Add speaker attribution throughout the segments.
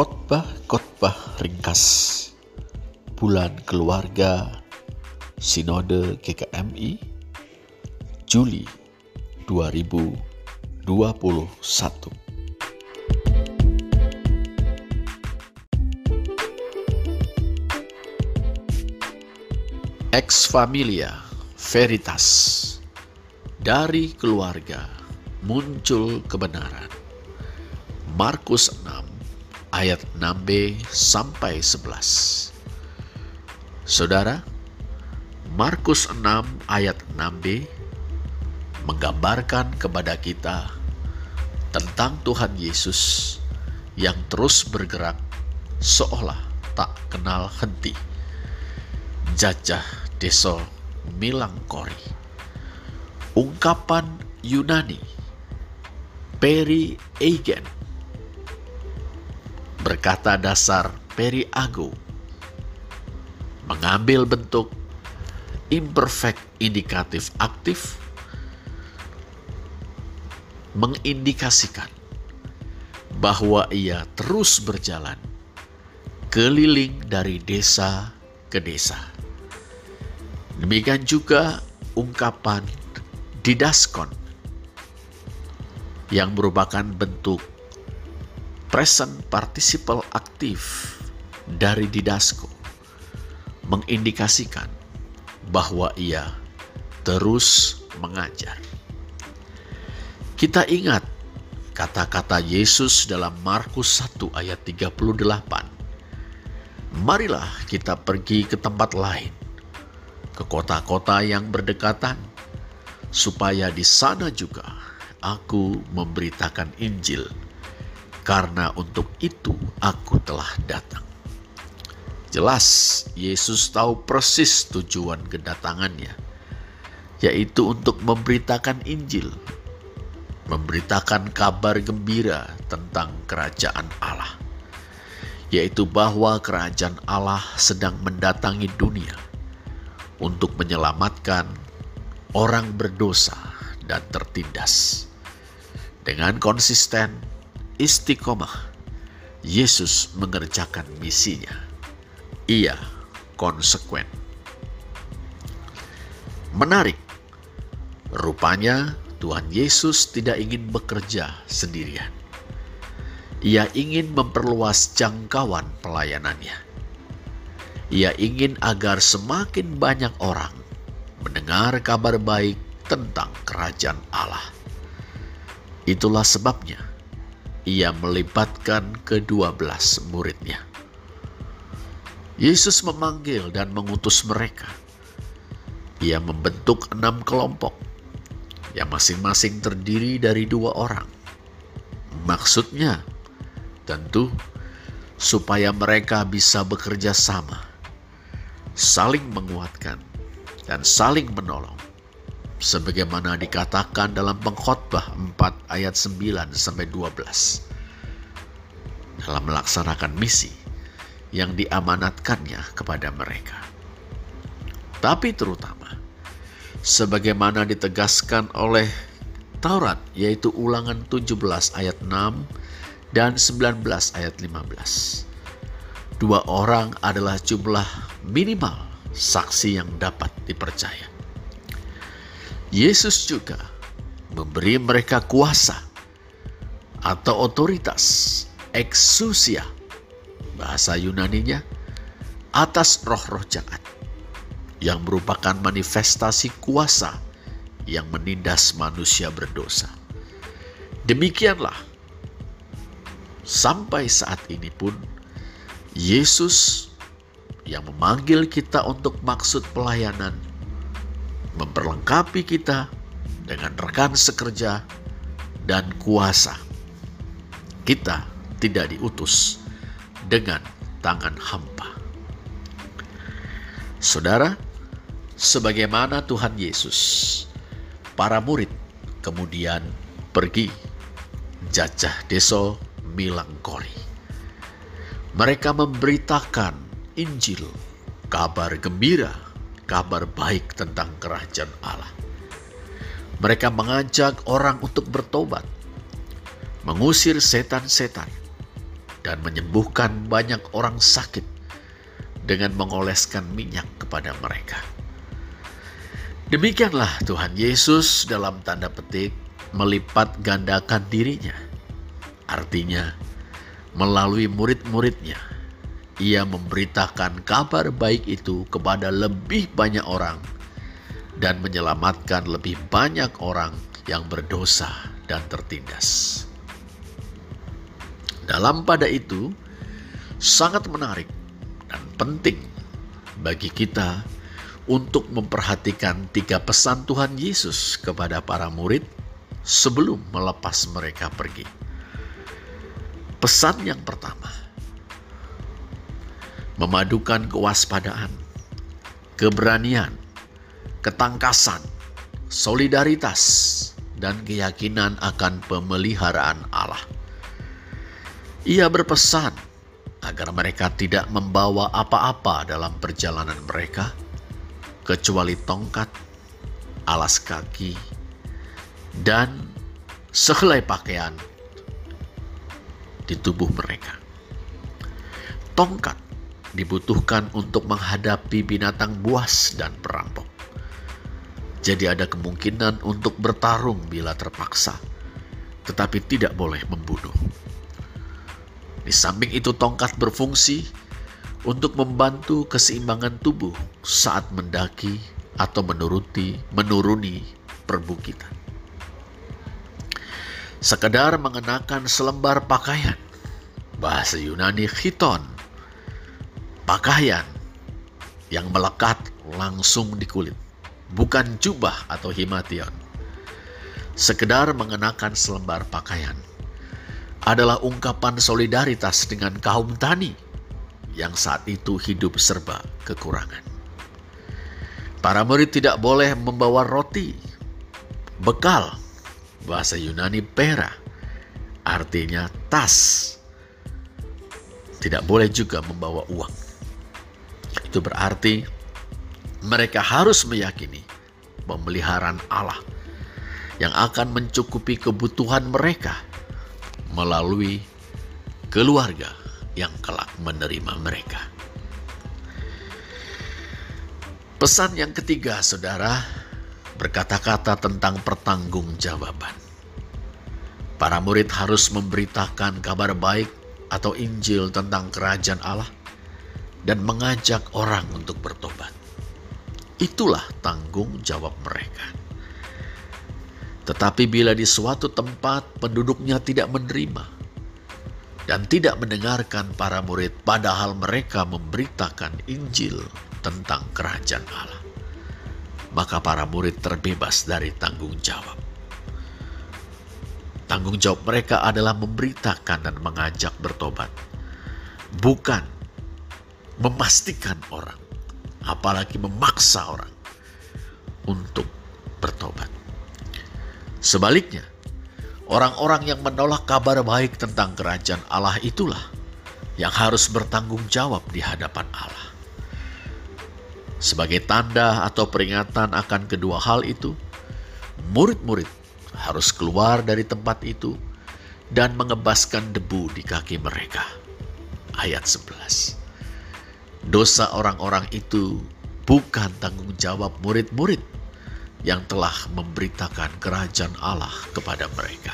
Speaker 1: Khotbah-khotbah ringkas. Bulan Keluarga Sinode GKMI Juli 2021 Ex Familia Veritas. Dari keluarga muncul kebenaran. Markus 6 ayat 6b sampai 11. Saudara, Markus 6 ayat 6b menggambarkan kepada kita tentang Tuhan Yesus yang terus bergerak seolah tak kenal henti. Jajah Deso Milangkori. Ungkapan Yunani Peri Eigen berkata dasar periago mengambil bentuk imperfect indikatif aktif mengindikasikan bahwa ia terus berjalan keliling dari desa ke desa. Demikian juga ungkapan didaskon yang merupakan bentuk present participle aktif dari Didasko mengindikasikan bahwa ia terus mengajar. Kita ingat kata-kata Yesus dalam Markus 1 ayat 38. Marilah kita pergi ke tempat lain, ke kota-kota yang berdekatan, supaya di sana juga aku memberitakan Injil karena untuk itu aku telah datang. Jelas Yesus tahu persis tujuan kedatangannya, yaitu untuk memberitakan Injil, memberitakan kabar gembira tentang kerajaan Allah, yaitu bahwa kerajaan Allah sedang mendatangi dunia untuk menyelamatkan orang berdosa dan tertindas. Dengan konsisten, istiqomah, Yesus mengerjakan misinya. Ia konsekuen. Menarik, rupanya Tuhan Yesus tidak ingin bekerja sendirian. Ia ingin memperluas jangkauan pelayanannya. Ia ingin agar semakin banyak orang mendengar kabar baik tentang kerajaan Allah. Itulah sebabnya ia melibatkan kedua belas muridnya. Yesus memanggil dan mengutus mereka. Ia membentuk enam kelompok yang masing-masing terdiri dari dua orang. Maksudnya, tentu supaya mereka bisa bekerja sama, saling menguatkan, dan saling menolong sebagaimana dikatakan dalam pengkhotbah 4 ayat 9 sampai 12 dalam melaksanakan misi yang diamanatkannya kepada mereka. Tapi terutama sebagaimana ditegaskan oleh Taurat yaitu Ulangan 17 ayat 6 dan 19 ayat 15. Dua orang adalah jumlah minimal saksi yang dapat dipercaya. Yesus juga memberi mereka kuasa atau otoritas exousia bahasa Yunaninya atas roh-roh jahat yang merupakan manifestasi kuasa yang menindas manusia berdosa. Demikianlah sampai saat ini pun Yesus yang memanggil kita untuk maksud pelayanan memperlengkapi kita dengan rekan sekerja dan kuasa. Kita tidak diutus dengan tangan hampa. Saudara, sebagaimana Tuhan Yesus, para murid kemudian pergi jajah deso Milangkori. Mereka memberitakan Injil, kabar gembira kabar baik tentang kerajaan Allah. Mereka mengajak orang untuk bertobat, mengusir setan-setan, dan menyembuhkan banyak orang sakit dengan mengoleskan minyak kepada mereka. Demikianlah Tuhan Yesus dalam tanda petik melipat gandakan dirinya. Artinya, melalui murid-muridnya, ia memberitakan kabar baik itu kepada lebih banyak orang dan menyelamatkan lebih banyak orang yang berdosa dan tertindas. Dalam pada itu, sangat menarik dan penting bagi kita untuk memperhatikan tiga pesan Tuhan Yesus kepada para murid sebelum melepas mereka pergi. Pesan yang pertama, memadukan kewaspadaan, keberanian, ketangkasan, solidaritas, dan keyakinan akan pemeliharaan Allah. Ia berpesan agar mereka tidak membawa apa-apa dalam perjalanan mereka kecuali tongkat, alas kaki, dan sehelai pakaian di tubuh mereka. Tongkat dibutuhkan untuk menghadapi binatang buas dan perampok. Jadi ada kemungkinan untuk bertarung bila terpaksa, tetapi tidak boleh membunuh. Di samping itu tongkat berfungsi untuk membantu keseimbangan tubuh saat mendaki atau menuruti menuruni perbukitan. Sekedar mengenakan selembar pakaian, bahasa Yunani khiton, pakaian yang melekat langsung di kulit, bukan jubah atau himation. Sekedar mengenakan selembar pakaian adalah ungkapan solidaritas dengan kaum tani yang saat itu hidup serba kekurangan. Para murid tidak boleh membawa roti, bekal, bahasa Yunani pera, artinya tas. Tidak boleh juga membawa uang. Itu berarti mereka harus meyakini pemeliharaan Allah yang akan mencukupi kebutuhan mereka melalui keluarga yang kelak menerima mereka. Pesan yang ketiga, saudara, berkata-kata tentang pertanggungjawaban. Para murid harus memberitakan kabar baik atau Injil tentang kerajaan Allah dan mengajak orang untuk bertobat. Itulah tanggung jawab mereka. Tetapi bila di suatu tempat penduduknya tidak menerima, dan tidak mendengarkan para murid, padahal mereka memberitakan Injil tentang Kerajaan Allah. Maka para murid terbebas dari tanggung jawab. Tanggung jawab mereka adalah memberitakan dan mengajak bertobat, bukan memastikan orang, apalagi memaksa orang untuk bertobat. Sebaliknya, Orang-orang yang menolak kabar baik tentang kerajaan Allah itulah yang harus bertanggung jawab di hadapan Allah. Sebagai tanda atau peringatan akan kedua hal itu, murid-murid harus keluar dari tempat itu dan mengebaskan debu di kaki mereka. Ayat 11. Dosa orang-orang itu bukan tanggung jawab murid-murid, yang telah memberitakan kerajaan Allah kepada mereka.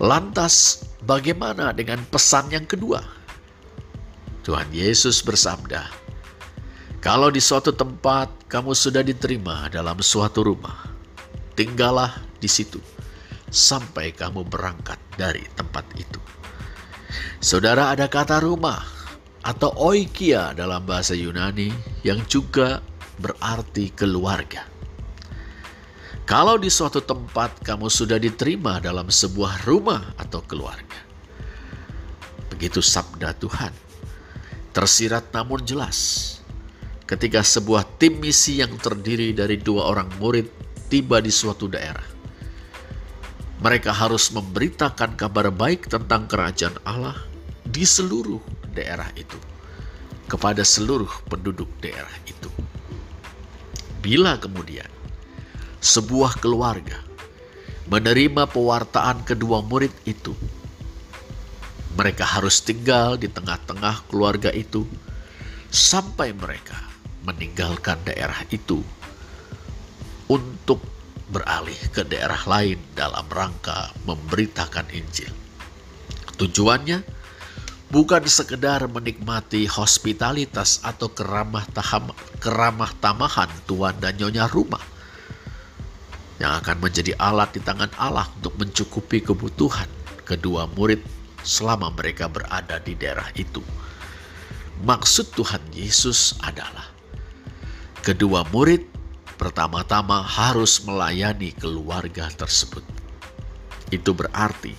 Speaker 1: Lantas, bagaimana dengan pesan yang kedua? Tuhan Yesus bersabda, "Kalau di suatu tempat kamu sudah diterima dalam suatu rumah, tinggallah di situ sampai kamu berangkat dari tempat itu." Saudara, ada kata rumah atau oikia dalam bahasa Yunani yang juga berarti keluarga. Kalau di suatu tempat kamu sudah diterima dalam sebuah rumah atau keluarga, begitu sabda Tuhan, tersirat namun jelas. Ketika sebuah tim misi yang terdiri dari dua orang murid tiba di suatu daerah, mereka harus memberitakan kabar baik tentang kerajaan Allah di seluruh daerah itu kepada seluruh penduduk daerah itu. Bila kemudian sebuah keluarga menerima pewartaan kedua murid itu, Mereka harus tinggal di tengah-tengah keluarga itu sampai mereka meninggalkan daerah itu untuk beralih ke daerah lain dalam rangka memberitakan Injil. Tujuannya bukan sekedar menikmati hospitalitas atau keramah taham, keramah tamahan tuan dan nyonya rumah yang akan menjadi alat di tangan Allah untuk mencukupi kebutuhan kedua murid selama mereka berada di daerah itu. Maksud Tuhan Yesus adalah kedua murid pertama-tama harus melayani keluarga tersebut. Itu berarti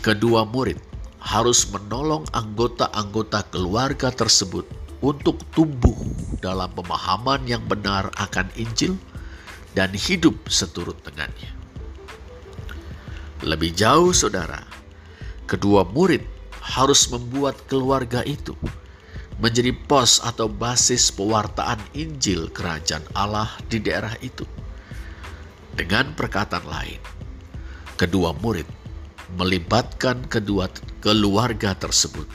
Speaker 1: kedua murid harus menolong anggota-anggota keluarga tersebut untuk tumbuh dalam pemahaman yang benar akan Injil dan hidup seturut dengannya. Lebih jauh, saudara, kedua murid harus membuat keluarga itu menjadi pos atau basis pewartaan Injil Kerajaan Allah di daerah itu. Dengan perkataan lain, kedua murid melibatkan kedua keluarga tersebut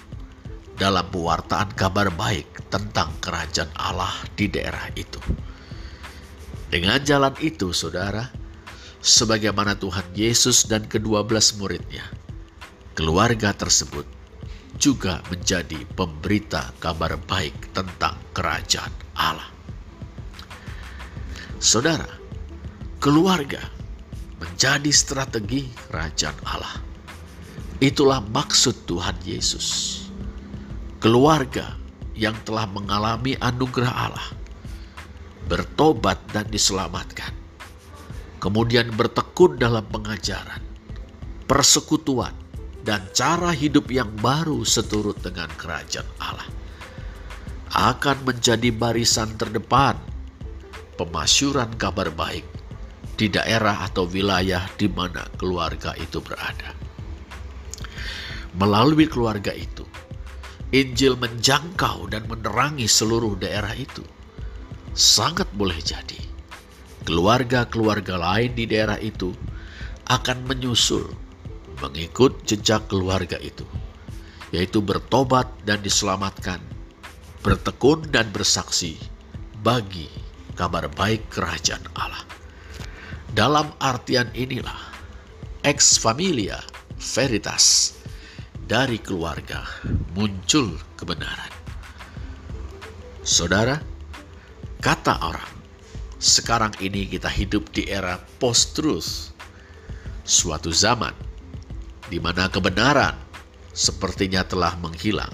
Speaker 1: dalam pewartaan kabar baik tentang kerajaan Allah di daerah itu. Dengan jalan itu, saudara, sebagaimana Tuhan Yesus dan kedua belas muridnya, keluarga tersebut juga menjadi pemberita kabar baik tentang kerajaan Allah. Saudara, keluarga menjadi strategi kerajaan Allah. Itulah maksud Tuhan Yesus. Keluarga yang telah mengalami anugerah Allah bertobat dan diselamatkan. Kemudian bertekun dalam pengajaran, persekutuan, dan cara hidup yang baru seturut dengan kerajaan Allah. Akan menjadi barisan terdepan pemasyuran kabar baik di daerah atau wilayah di mana keluarga itu berada. Melalui keluarga itu, Injil menjangkau dan menerangi seluruh daerah itu sangat boleh jadi keluarga-keluarga lain di daerah itu akan menyusul mengikut jejak keluarga itu, yaitu bertobat dan diselamatkan, bertekun dan bersaksi bagi kabar baik kerajaan Allah. Dalam artian inilah, ex familia veritas dari keluarga muncul kebenaran. Saudara, Kata orang, sekarang ini kita hidup di era post-truth, suatu zaman di mana kebenaran sepertinya telah menghilang.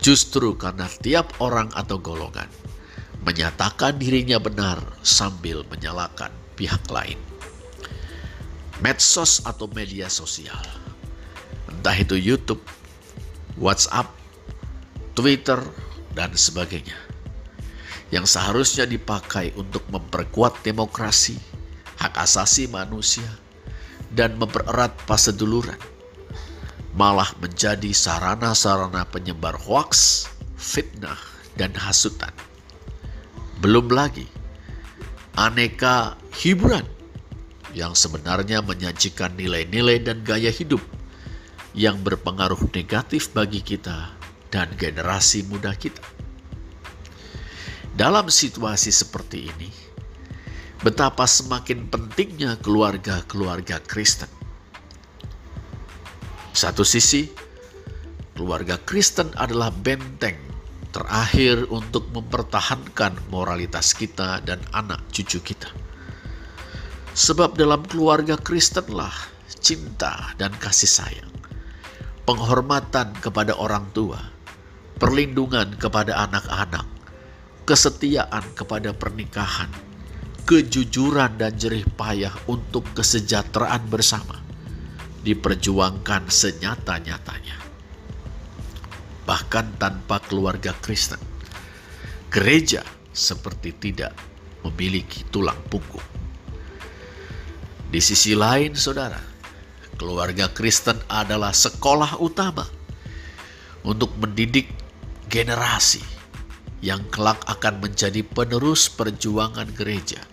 Speaker 1: Justru karena tiap orang atau golongan menyatakan dirinya benar sambil menyalahkan pihak lain. Medsos atau media sosial, entah itu YouTube, WhatsApp, Twitter, dan sebagainya yang seharusnya dipakai untuk memperkuat demokrasi, hak asasi manusia, dan mempererat paseduluran, malah menjadi sarana-sarana penyebar hoaks, fitnah, dan hasutan. Belum lagi aneka hiburan yang sebenarnya menyajikan nilai-nilai dan gaya hidup yang berpengaruh negatif bagi kita dan generasi muda kita. Dalam situasi seperti ini, betapa semakin pentingnya keluarga-keluarga Kristen. Satu sisi, keluarga Kristen adalah benteng terakhir untuk mempertahankan moralitas kita dan anak cucu kita. Sebab dalam keluarga Kristenlah cinta dan kasih sayang, penghormatan kepada orang tua, perlindungan kepada anak-anak, kesetiaan kepada pernikahan, kejujuran dan jerih payah untuk kesejahteraan bersama diperjuangkan senyata-nyatanya. Bahkan tanpa keluarga Kristen, gereja seperti tidak memiliki tulang punggung. Di sisi lain, saudara, keluarga Kristen adalah sekolah utama untuk mendidik generasi yang kelak akan menjadi penerus perjuangan gereja.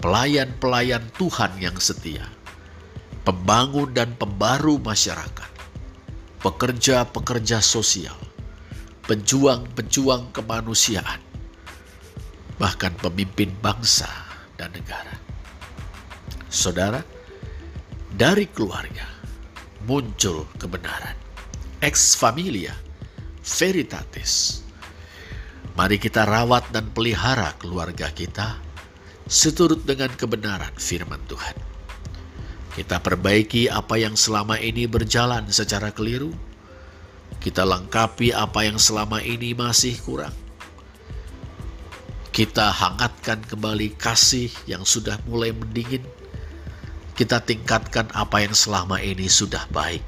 Speaker 1: Pelayan-pelayan Tuhan yang setia, pembangun dan pembaru masyarakat, pekerja-pekerja sosial, pejuang-pejuang kemanusiaan, bahkan pemimpin bangsa dan negara. Saudara, dari keluarga muncul kebenaran. Ex familia veritatis. Mari kita rawat dan pelihara keluarga kita seturut dengan kebenaran firman Tuhan. Kita perbaiki apa yang selama ini berjalan secara keliru. Kita lengkapi apa yang selama ini masih kurang kita hangatkan kembali kasih yang sudah mulai mendingin. Kita tingkatkan apa yang selama ini sudah baik.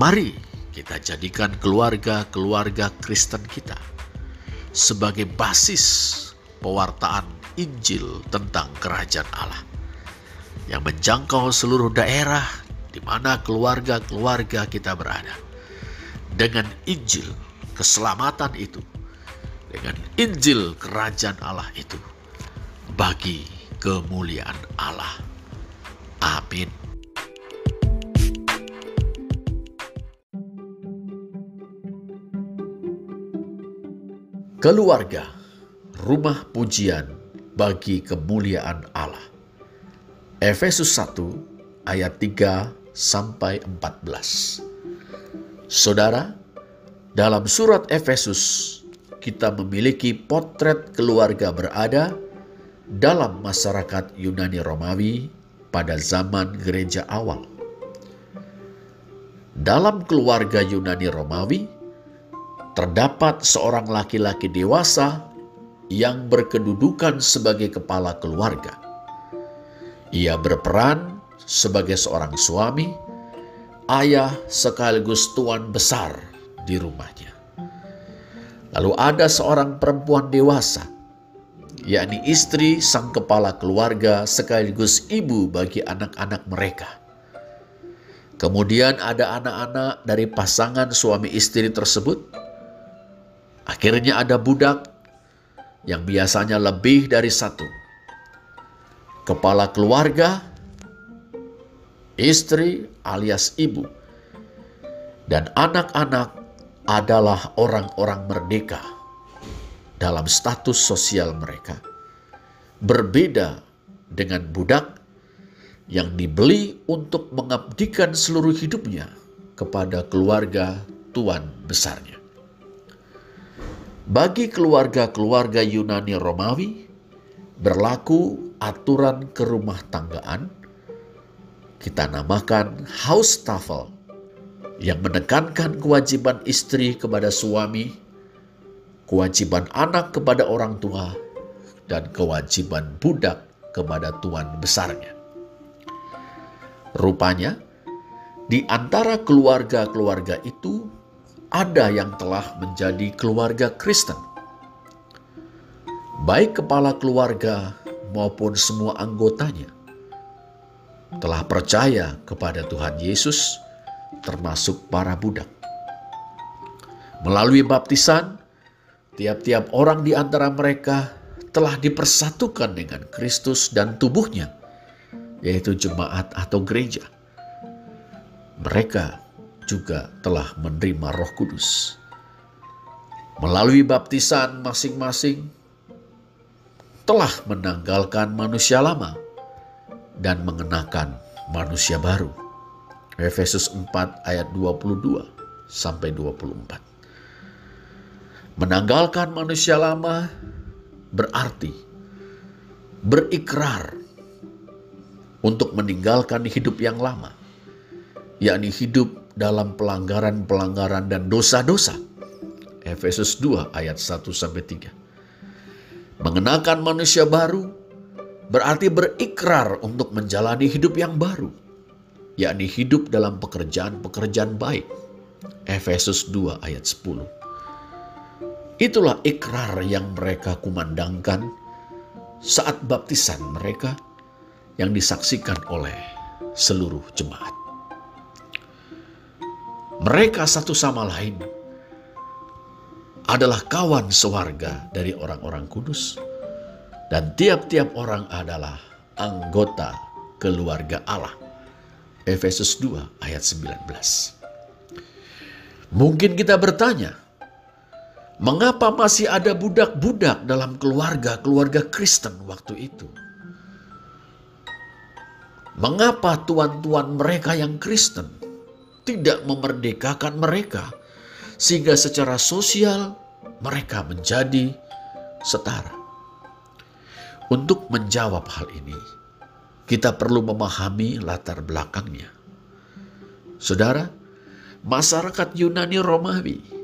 Speaker 1: Mari kita jadikan keluarga-keluarga Kristen kita sebagai basis pewartaan Injil tentang kerajaan Allah yang menjangkau seluruh daerah di mana keluarga-keluarga kita berada. Dengan Injil keselamatan itu dengan Injil Kerajaan Allah itu bagi kemuliaan Allah. Amin. Keluarga, rumah pujian bagi kemuliaan Allah. Efesus 1 ayat 3 sampai 14. Saudara, dalam surat Efesus kita memiliki potret keluarga berada dalam masyarakat Yunani Romawi pada zaman gereja awal. Dalam keluarga Yunani Romawi, terdapat seorang laki-laki dewasa yang berkedudukan sebagai kepala keluarga. Ia berperan sebagai seorang suami, ayah sekaligus tuan besar di rumahnya. Lalu ada seorang perempuan dewasa, yakni istri sang kepala keluarga sekaligus ibu bagi anak-anak mereka. Kemudian ada anak-anak dari pasangan suami istri tersebut. Akhirnya ada budak yang biasanya lebih dari satu. Kepala keluarga, istri alias ibu, dan anak-anak adalah orang-orang merdeka dalam status sosial mereka. Berbeda dengan budak yang dibeli untuk mengabdikan seluruh hidupnya kepada keluarga tuan besarnya. Bagi keluarga-keluarga Yunani Romawi, berlaku aturan kerumah tanggaan, kita namakan house tafel yang menekankan kewajiban istri kepada suami, kewajiban anak kepada orang tua, dan kewajiban budak kepada tuan besarnya. Rupanya, di antara keluarga-keluarga itu ada yang telah menjadi keluarga Kristen. Baik kepala keluarga maupun semua anggotanya telah percaya kepada Tuhan Yesus termasuk para budak. Melalui baptisan, tiap-tiap orang di antara mereka telah dipersatukan dengan Kristus dan tubuhnya, yaitu jemaat atau gereja. Mereka juga telah menerima Roh Kudus. Melalui baptisan masing-masing, telah menanggalkan manusia lama dan mengenakan manusia baru. Efesus 4 ayat 22 sampai 24. Menanggalkan manusia lama berarti berikrar untuk meninggalkan hidup yang lama, yakni hidup dalam pelanggaran-pelanggaran dan dosa-dosa. Efesus 2 ayat 1 sampai 3. Mengenakan manusia baru berarti berikrar untuk menjalani hidup yang baru yakni hidup dalam pekerjaan-pekerjaan baik. Efesus 2 ayat 10. Itulah ikrar yang mereka kumandangkan saat baptisan mereka yang disaksikan oleh seluruh jemaat. Mereka satu sama lain adalah kawan sewarga dari orang-orang kudus dan tiap-tiap orang adalah anggota keluarga Allah. Efesus 2 ayat 19. Mungkin kita bertanya, mengapa masih ada budak-budak dalam keluarga-keluarga Kristen waktu itu? Mengapa tuan-tuan mereka yang Kristen tidak memerdekakan mereka sehingga secara sosial mereka menjadi setara? Untuk menjawab hal ini, kita perlu memahami latar belakangnya. Saudara, masyarakat Yunani Romawi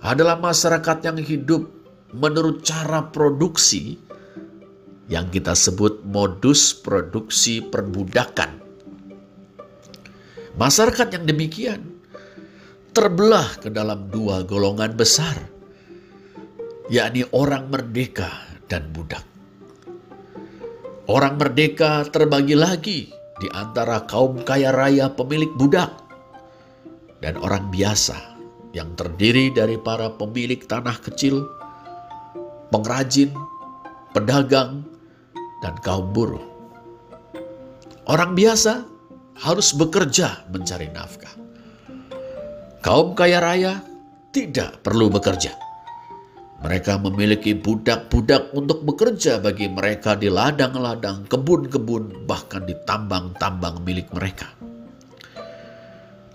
Speaker 1: adalah masyarakat yang hidup menurut cara produksi yang kita sebut modus produksi perbudakan. Masyarakat yang demikian terbelah ke dalam dua golongan besar, yakni orang merdeka dan budak. Orang merdeka terbagi lagi di antara kaum kaya raya pemilik budak dan orang biasa yang terdiri dari para pemilik tanah kecil, pengrajin, pedagang, dan kaum buruh. Orang biasa harus bekerja mencari nafkah. Kaum kaya raya tidak perlu bekerja mereka memiliki budak-budak untuk bekerja bagi mereka di ladang-ladang, kebun-kebun, bahkan di tambang-tambang milik mereka.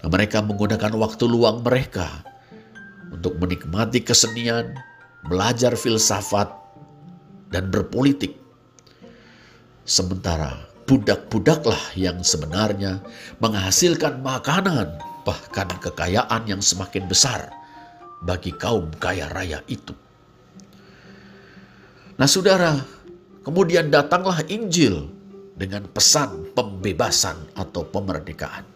Speaker 1: Mereka menggunakan waktu luang mereka untuk menikmati kesenian, belajar filsafat, dan berpolitik. Sementara budak-budaklah yang sebenarnya menghasilkan makanan, bahkan kekayaan yang semakin besar bagi kaum kaya raya itu. Nah saudara, kemudian datanglah Injil dengan pesan pembebasan atau pemerdekaan.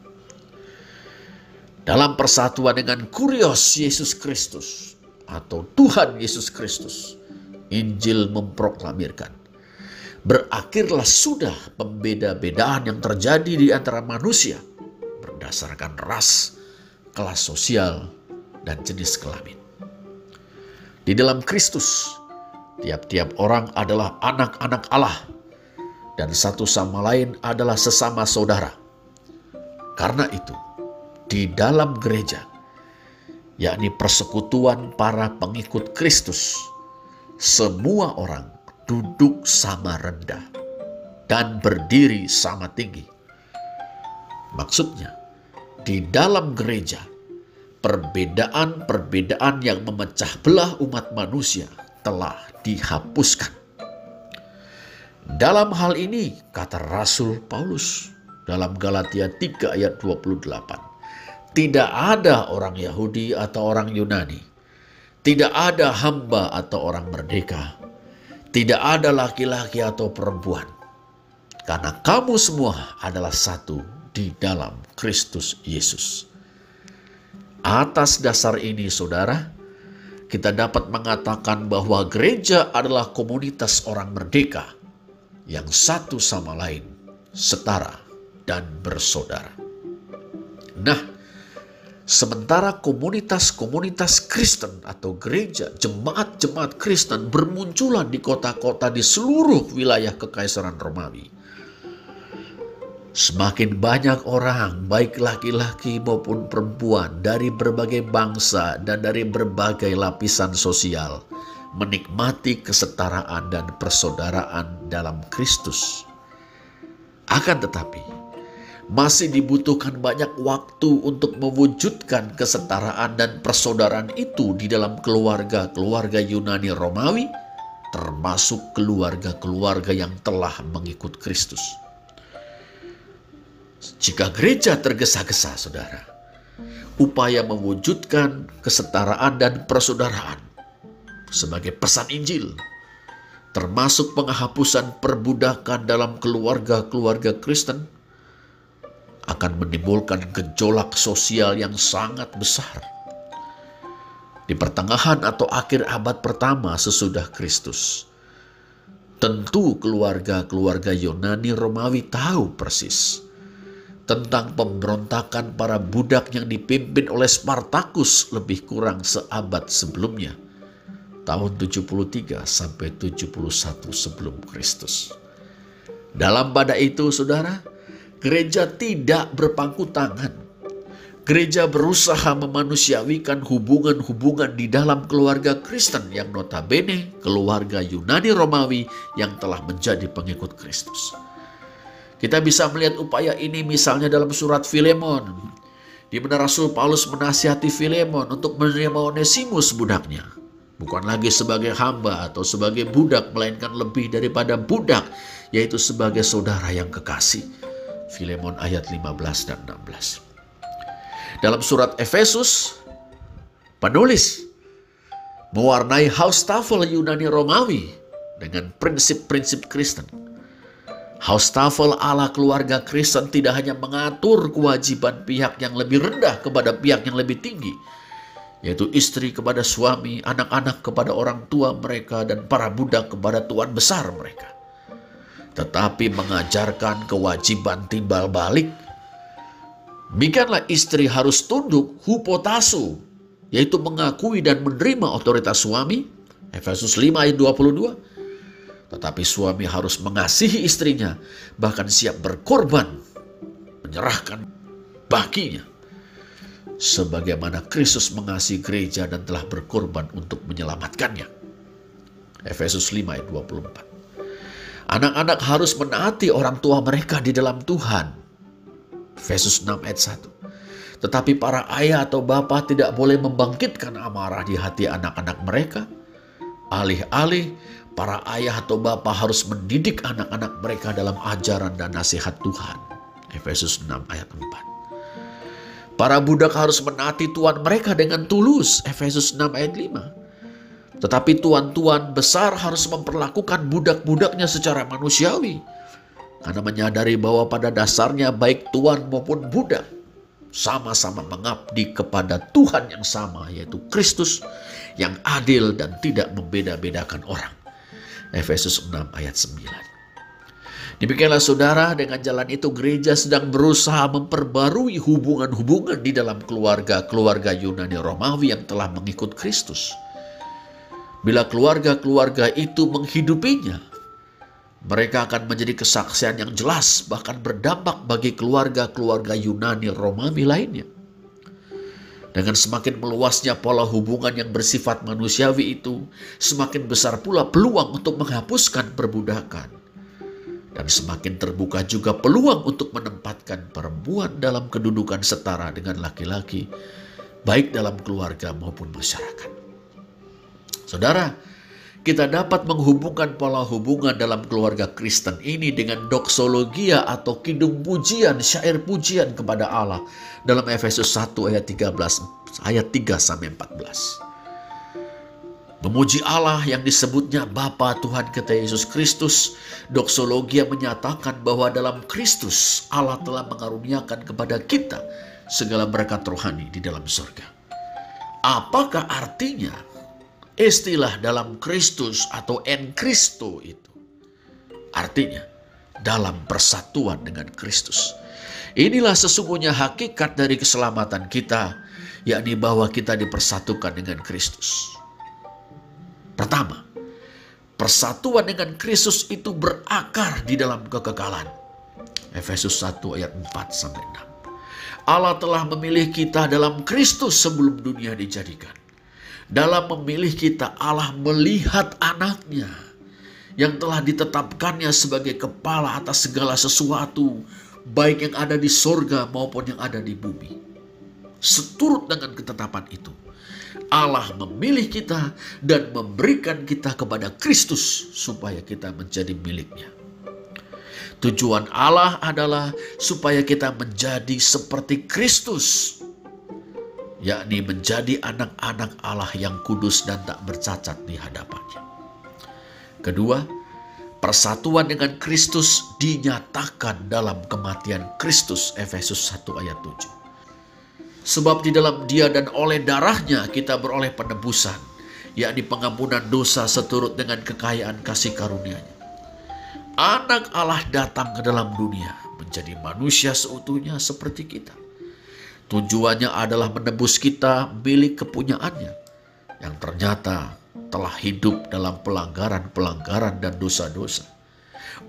Speaker 1: Dalam persatuan dengan kurios Yesus Kristus atau Tuhan Yesus Kristus, Injil memproklamirkan. Berakhirlah sudah pembeda-bedaan yang terjadi di antara manusia berdasarkan ras, kelas sosial, dan jenis kelamin. Di dalam Kristus, Tiap-tiap orang adalah anak-anak Allah, dan satu sama lain adalah sesama saudara. Karena itu, di dalam gereja, yakni persekutuan para pengikut Kristus, semua orang duduk sama rendah dan berdiri sama tinggi. Maksudnya, di dalam gereja, perbedaan-perbedaan yang memecah belah umat manusia telah dihapuskan. Dalam hal ini, kata Rasul Paulus dalam Galatia 3 ayat 28, tidak ada orang Yahudi atau orang Yunani, tidak ada hamba atau orang merdeka, tidak ada laki-laki atau perempuan, karena kamu semua adalah satu di dalam Kristus Yesus. Atas dasar ini, saudara, kita dapat mengatakan bahwa gereja adalah komunitas orang merdeka yang satu sama lain setara dan bersaudara. Nah, sementara komunitas-komunitas Kristen atau gereja, jemaat-jemaat Kristen bermunculan di kota-kota di seluruh wilayah Kekaisaran Romawi Semakin banyak orang, baik laki-laki maupun perempuan, dari berbagai bangsa dan dari berbagai lapisan sosial, menikmati kesetaraan dan persaudaraan dalam Kristus. Akan tetapi, masih dibutuhkan banyak waktu untuk mewujudkan kesetaraan dan persaudaraan itu di dalam keluarga-keluarga Yunani Romawi, termasuk keluarga-keluarga yang telah mengikut Kristus. Jika gereja tergesa-gesa, saudara, upaya mewujudkan kesetaraan dan persaudaraan sebagai pesan Injil, termasuk penghapusan perbudakan dalam keluarga-keluarga Kristen, akan menimbulkan gejolak sosial yang sangat besar. Di pertengahan atau akhir abad pertama sesudah Kristus, tentu keluarga-keluarga Yunani Romawi tahu persis tentang pemberontakan para budak yang dipimpin oleh Spartacus lebih kurang seabad sebelumnya, tahun 73 sampai 71 sebelum Kristus. Dalam pada itu, saudara, gereja tidak berpangku tangan. Gereja berusaha memanusiawikan hubungan-hubungan di dalam keluarga Kristen yang notabene keluarga Yunani Romawi yang telah menjadi pengikut Kristus. Kita bisa melihat upaya ini misalnya dalam surat Filemon, di mana Rasul Paulus menasihati Filemon untuk menerima Onesimus budaknya. Bukan lagi sebagai hamba atau sebagai budak, melainkan lebih daripada budak, yaitu sebagai saudara yang kekasih. Filemon ayat 15 dan 16. Dalam surat Efesus, penulis mewarnai Haustafel Yunani Romawi dengan prinsip-prinsip Kristen. Haustafel ala keluarga Kristen tidak hanya mengatur kewajiban pihak yang lebih rendah kepada pihak yang lebih tinggi, yaitu istri kepada suami, anak-anak kepada orang tua mereka, dan para budak kepada tuan besar mereka. Tetapi mengajarkan kewajiban timbal balik Demikianlah istri harus tunduk hupotasu, yaitu mengakui dan menerima otoritas suami. Efesus 5 ayat 22. Tetapi suami harus mengasihi istrinya, bahkan siap berkorban, menyerahkan baginya. Sebagaimana Kristus mengasihi gereja dan telah berkorban untuk menyelamatkannya. Efesus 5 ayat 24. Anak-anak harus menaati orang tua mereka di dalam Tuhan Efesus 6 ayat 1. Tetapi para ayah atau bapak tidak boleh membangkitkan amarah di hati anak-anak mereka. Alih-alih para ayah atau bapak harus mendidik anak-anak mereka dalam ajaran dan nasihat Tuhan. Efesus 6 ayat 4. Para budak harus menaati tuan mereka dengan tulus. Efesus 6 ayat 5. Tetapi tuan-tuan besar harus memperlakukan budak-budaknya secara manusiawi karena menyadari bahwa pada dasarnya baik tuan maupun budak sama-sama mengabdi kepada Tuhan yang sama yaitu Kristus yang adil dan tidak membeda-bedakan orang. Efesus 6 ayat 9. Demikianlah saudara, dengan jalan itu gereja sedang berusaha memperbarui hubungan-hubungan di dalam keluarga-keluarga Yunani Romawi yang telah mengikut Kristus. Bila keluarga-keluarga itu menghidupinya, mereka akan menjadi kesaksian yang jelas, bahkan berdampak bagi keluarga-keluarga Yunani Romawi lainnya. Dengan semakin meluasnya pola hubungan yang bersifat manusiawi itu, semakin besar pula peluang untuk menghapuskan perbudakan. Dan semakin terbuka juga peluang untuk menempatkan perempuan dalam kedudukan setara dengan laki-laki, baik dalam keluarga maupun masyarakat. Saudara, kita dapat menghubungkan pola hubungan dalam keluarga Kristen ini dengan doksologia atau kidung pujian, syair pujian kepada Allah dalam Efesus 1 ayat 13 ayat 3 sampai 14. Memuji Allah yang disebutnya Bapa Tuhan kita Yesus Kristus, doksologia menyatakan bahwa dalam Kristus Allah telah mengaruniakan kepada kita segala berkat rohani di dalam surga. Apakah artinya istilah dalam Kristus atau en Kristo itu. Artinya, dalam persatuan dengan Kristus. Inilah sesungguhnya hakikat dari keselamatan kita, yakni bahwa kita dipersatukan dengan Kristus. Pertama, persatuan dengan Kristus itu berakar di dalam kekekalan. Efesus 1 ayat 4 sampai 6. Allah telah memilih kita dalam Kristus sebelum dunia dijadikan. Dalam memilih kita, Allah melihat anaknya yang telah ditetapkannya sebagai kepala atas segala sesuatu, baik yang ada di sorga maupun yang ada di bumi. Seturut dengan ketetapan itu, Allah memilih kita dan memberikan kita kepada Kristus supaya kita menjadi miliknya. Tujuan Allah adalah supaya kita menjadi seperti Kristus yakni menjadi anak-anak Allah yang kudus dan tak bercacat di hadapannya. Kedua, persatuan dengan Kristus dinyatakan dalam kematian Kristus Efesus 1 ayat 7. Sebab di dalam dia dan oleh darahnya kita beroleh penebusan, yakni pengampunan dosa seturut dengan kekayaan kasih karunia-Nya. Anak Allah datang ke dalam dunia menjadi manusia seutuhnya seperti kita Tujuannya adalah menebus kita milik kepunyaannya yang ternyata telah hidup dalam pelanggaran-pelanggaran dan dosa-dosa.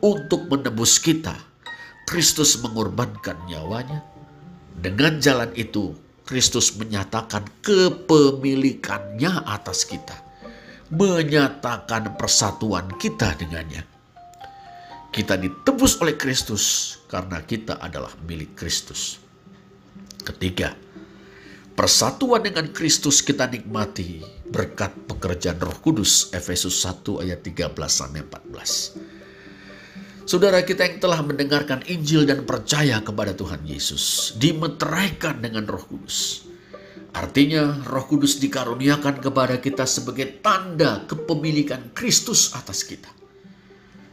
Speaker 1: Untuk menebus kita, Kristus mengorbankan nyawanya. Dengan jalan itu, Kristus menyatakan kepemilikannya atas kita, menyatakan persatuan kita dengannya. Kita ditebus oleh Kristus karena kita adalah milik Kristus. Ketiga, persatuan dengan Kristus kita nikmati berkat pekerjaan Roh Kudus Efesus 1 ayat 13 sampai 14. Saudara kita yang telah mendengarkan Injil dan percaya kepada Tuhan Yesus dimeteraikan dengan Roh Kudus. Artinya Roh Kudus dikaruniakan kepada kita sebagai tanda kepemilikan Kristus atas kita.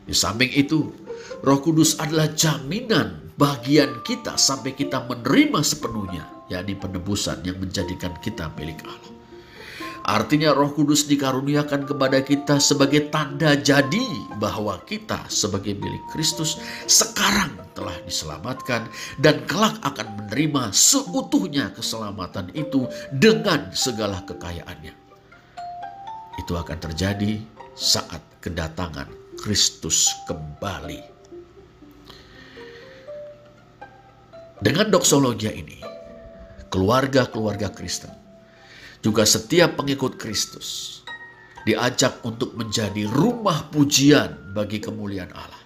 Speaker 1: Di samping itu, Roh Kudus adalah jaminan bagian kita sampai kita menerima sepenuhnya, yakni penebusan yang menjadikan kita milik Allah. Artinya Roh Kudus dikaruniakan kepada kita sebagai tanda jadi bahwa kita sebagai milik Kristus sekarang telah diselamatkan dan kelak akan menerima seutuhnya keselamatan itu dengan segala kekayaannya. Itu akan terjadi saat kedatangan Kristus kembali. Dengan doksologia ini, keluarga-keluarga Kristen, juga setiap pengikut Kristus, diajak untuk menjadi rumah pujian bagi kemuliaan Allah.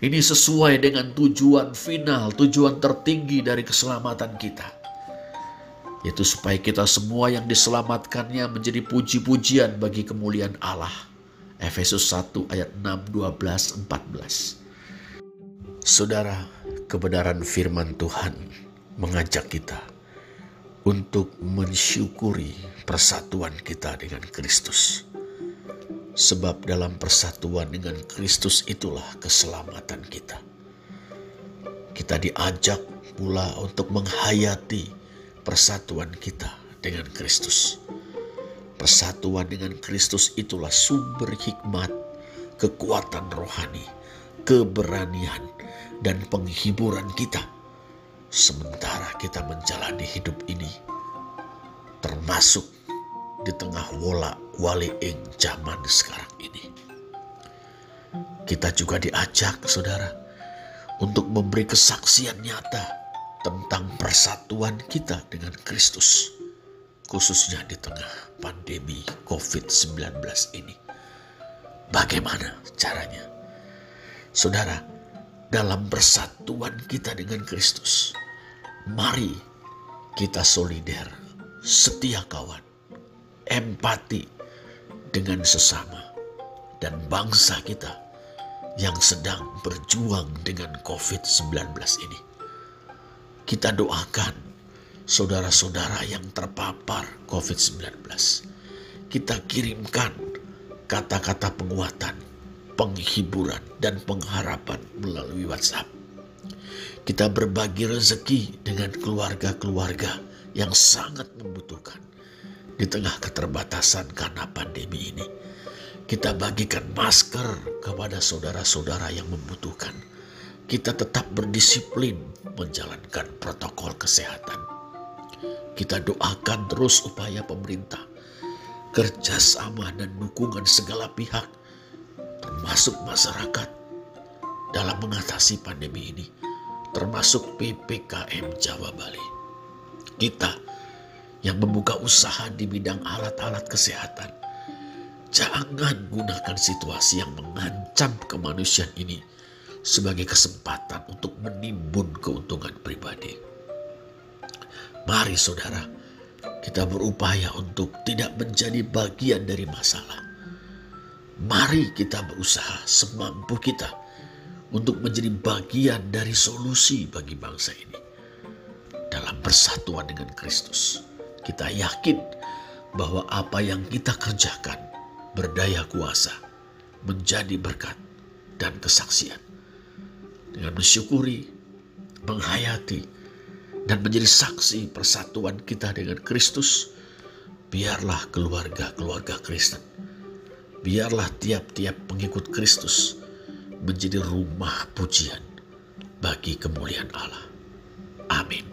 Speaker 1: Ini sesuai dengan tujuan final, tujuan tertinggi dari keselamatan kita. Yaitu supaya kita semua yang diselamatkannya menjadi puji-pujian bagi kemuliaan Allah Efesus 1 ayat 6, 12, 14. Saudara, kebenaran firman Tuhan mengajak kita untuk mensyukuri persatuan kita dengan Kristus. Sebab dalam persatuan dengan Kristus itulah keselamatan kita. Kita diajak pula untuk menghayati persatuan kita dengan Kristus. Persatuan dengan Kristus itulah sumber hikmat, kekuatan rohani, keberanian, dan penghiburan kita. Sementara kita menjalani hidup ini, termasuk di tengah wola waliing zaman sekarang ini. Kita juga diajak, saudara, untuk memberi kesaksian nyata tentang persatuan kita dengan Kristus khususnya di tengah pandemi COVID-19 ini. Bagaimana caranya? Saudara, dalam persatuan kita dengan Kristus, mari kita solider, setia kawan, empati dengan sesama dan bangsa kita yang sedang berjuang dengan COVID-19 ini. Kita doakan saudara-saudara yang terpapar COVID-19. Kita kirimkan kata-kata penguatan, penghiburan, dan pengharapan melalui WhatsApp. Kita berbagi rezeki dengan keluarga-keluarga yang sangat membutuhkan di tengah keterbatasan karena pandemi ini. Kita bagikan masker kepada saudara-saudara yang membutuhkan. Kita tetap berdisiplin menjalankan protokol kesehatan kita doakan terus upaya pemerintah, kerjasama dan dukungan segala pihak, termasuk masyarakat, dalam mengatasi pandemi ini, termasuk PPKM Jawa Bali. Kita yang membuka usaha di bidang alat-alat kesehatan, jangan gunakan situasi yang mengancam kemanusiaan ini sebagai kesempatan untuk menimbun keuntungan pribadi. Mari saudara, kita berupaya untuk tidak menjadi bagian dari masalah. Mari kita berusaha semampu kita untuk menjadi bagian dari solusi bagi bangsa ini. Dalam persatuan dengan Kristus, kita yakin bahwa apa yang kita kerjakan berdaya kuasa menjadi berkat dan kesaksian. Dengan mensyukuri, menghayati, dan menjadi saksi persatuan kita dengan Kristus, biarlah keluarga-keluarga Kristen, biarlah tiap-tiap pengikut Kristus menjadi rumah pujian bagi kemuliaan Allah. Amin.